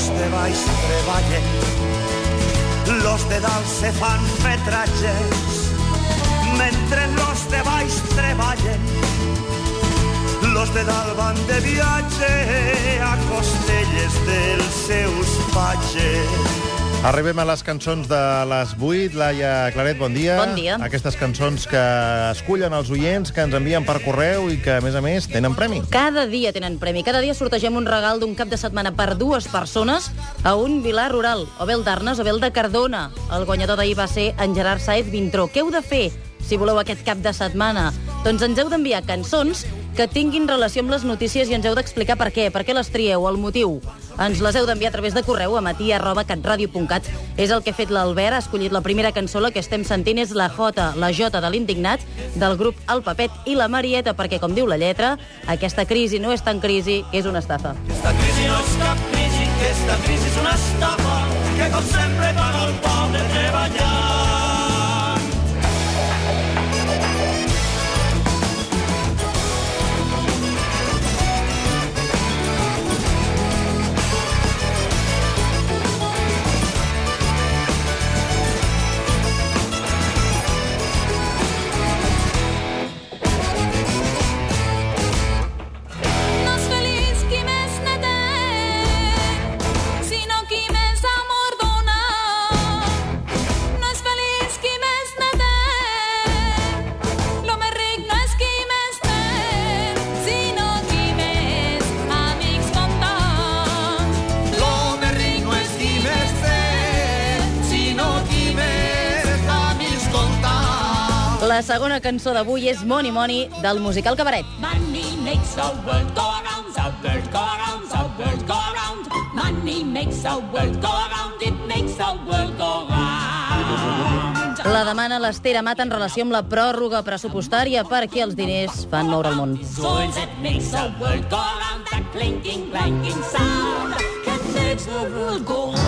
los de baix treballen, los de dalt se fan metratges, mentre los de baix treballen, los de dalt van de viatge a costelles dels seus patges. Arribem a les cançons de les 8. Laia Claret, bon dia. Bon dia. Aquestes cançons que escullen els oients, que ens envien per correu i que, a més a més, tenen premi. Cada dia tenen premi. Cada dia sortegem un regal d'un cap de setmana per dues persones a un vilar rural, o bé el d'Arnes o bé el de Cardona. El guanyador d'ahir va ser en Gerard Saez Vintró. Què heu de fer si voleu aquest cap de setmana? Doncs ens heu d'enviar cançons que tinguin relació amb les notícies i ens heu d'explicar per què, per què les trieu, el motiu. Ens les heu d'enviar a través de correu a matí arroba catradio.cat. És el que ha fet l'Albert, ha escollit la primera cançó, la que estem sentint és la J, la J de l'indignat, del grup El Papet i la Marieta, perquè, com diu la lletra, aquesta crisi no és tan crisi, és una estafa. Esta crisi no és cap crisi, que esta crisi és una estafa, que com sempre paga el pobre treballant. La segona cançó d'avui és Money Money, del musical Cabaret. Money makes the world go around, the world go around, the world go around. Money makes the world go around, it makes the world go round. La demana l'Ester Amat en relació amb la pròrroga pressupostària perquè els diners fan moure el món. That clinking, clanking sound that makes the world go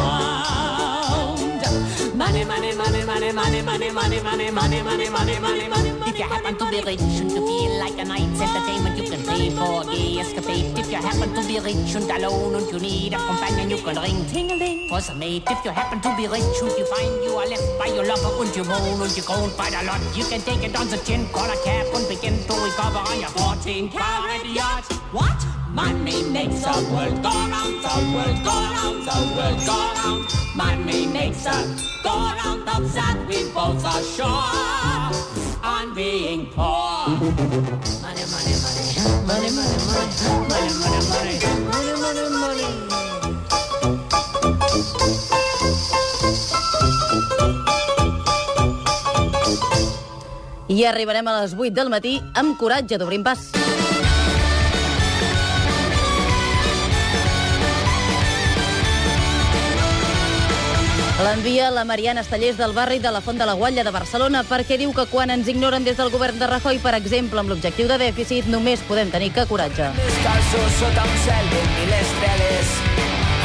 money, money, money, money, money, money, money, money. If you happen to be rich and to feel like a night's entertainment, you can pay for a gay escapade. If you happen to be rich and alone and you need a companion, you can ring for some mate. If you happen to be rich and you find you are left by your lover and you moan and you groan by the lot, you can take it on the chin, call a cab and begin to recover on your 14 carat yacht. What? Money makes the world go round, the world go round, the world go round. Money makes the go round, that we both are sure on being poor. Money, money, money. Money, money, money. Money, money, money. Money, money, money. I arribarem a les 8 del matí amb coratge d'obrim pas. L'envia la Mariana Estallés del barri de la Font de la Guatlla de Barcelona perquè diu que quan ens ignoren des del govern de Rajoy, per exemple, amb l'objectiu de dèficit, només podem tenir que coratge. Descalços sota un cel de mil estrelles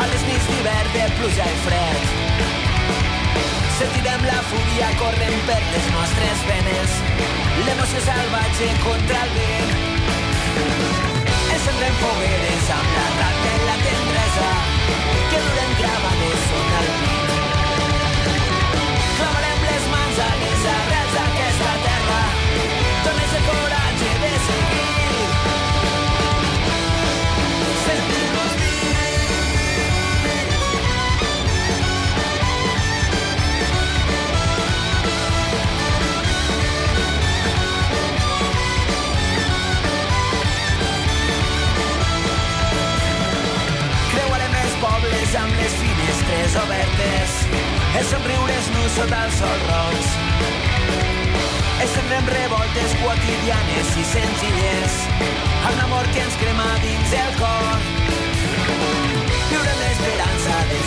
a les nits d'hivern de pluja i fred. Sentirem la fúria corrent per les nostres venes. L'emoció salvatge contra el vent. Encendrem fogueres finestres obertes, els somriures nus sota el sol roig. Estendrem revoltes quotidianes i senzilles, amb l'amor que ens crema dins el cor. Viurem l'esperança dels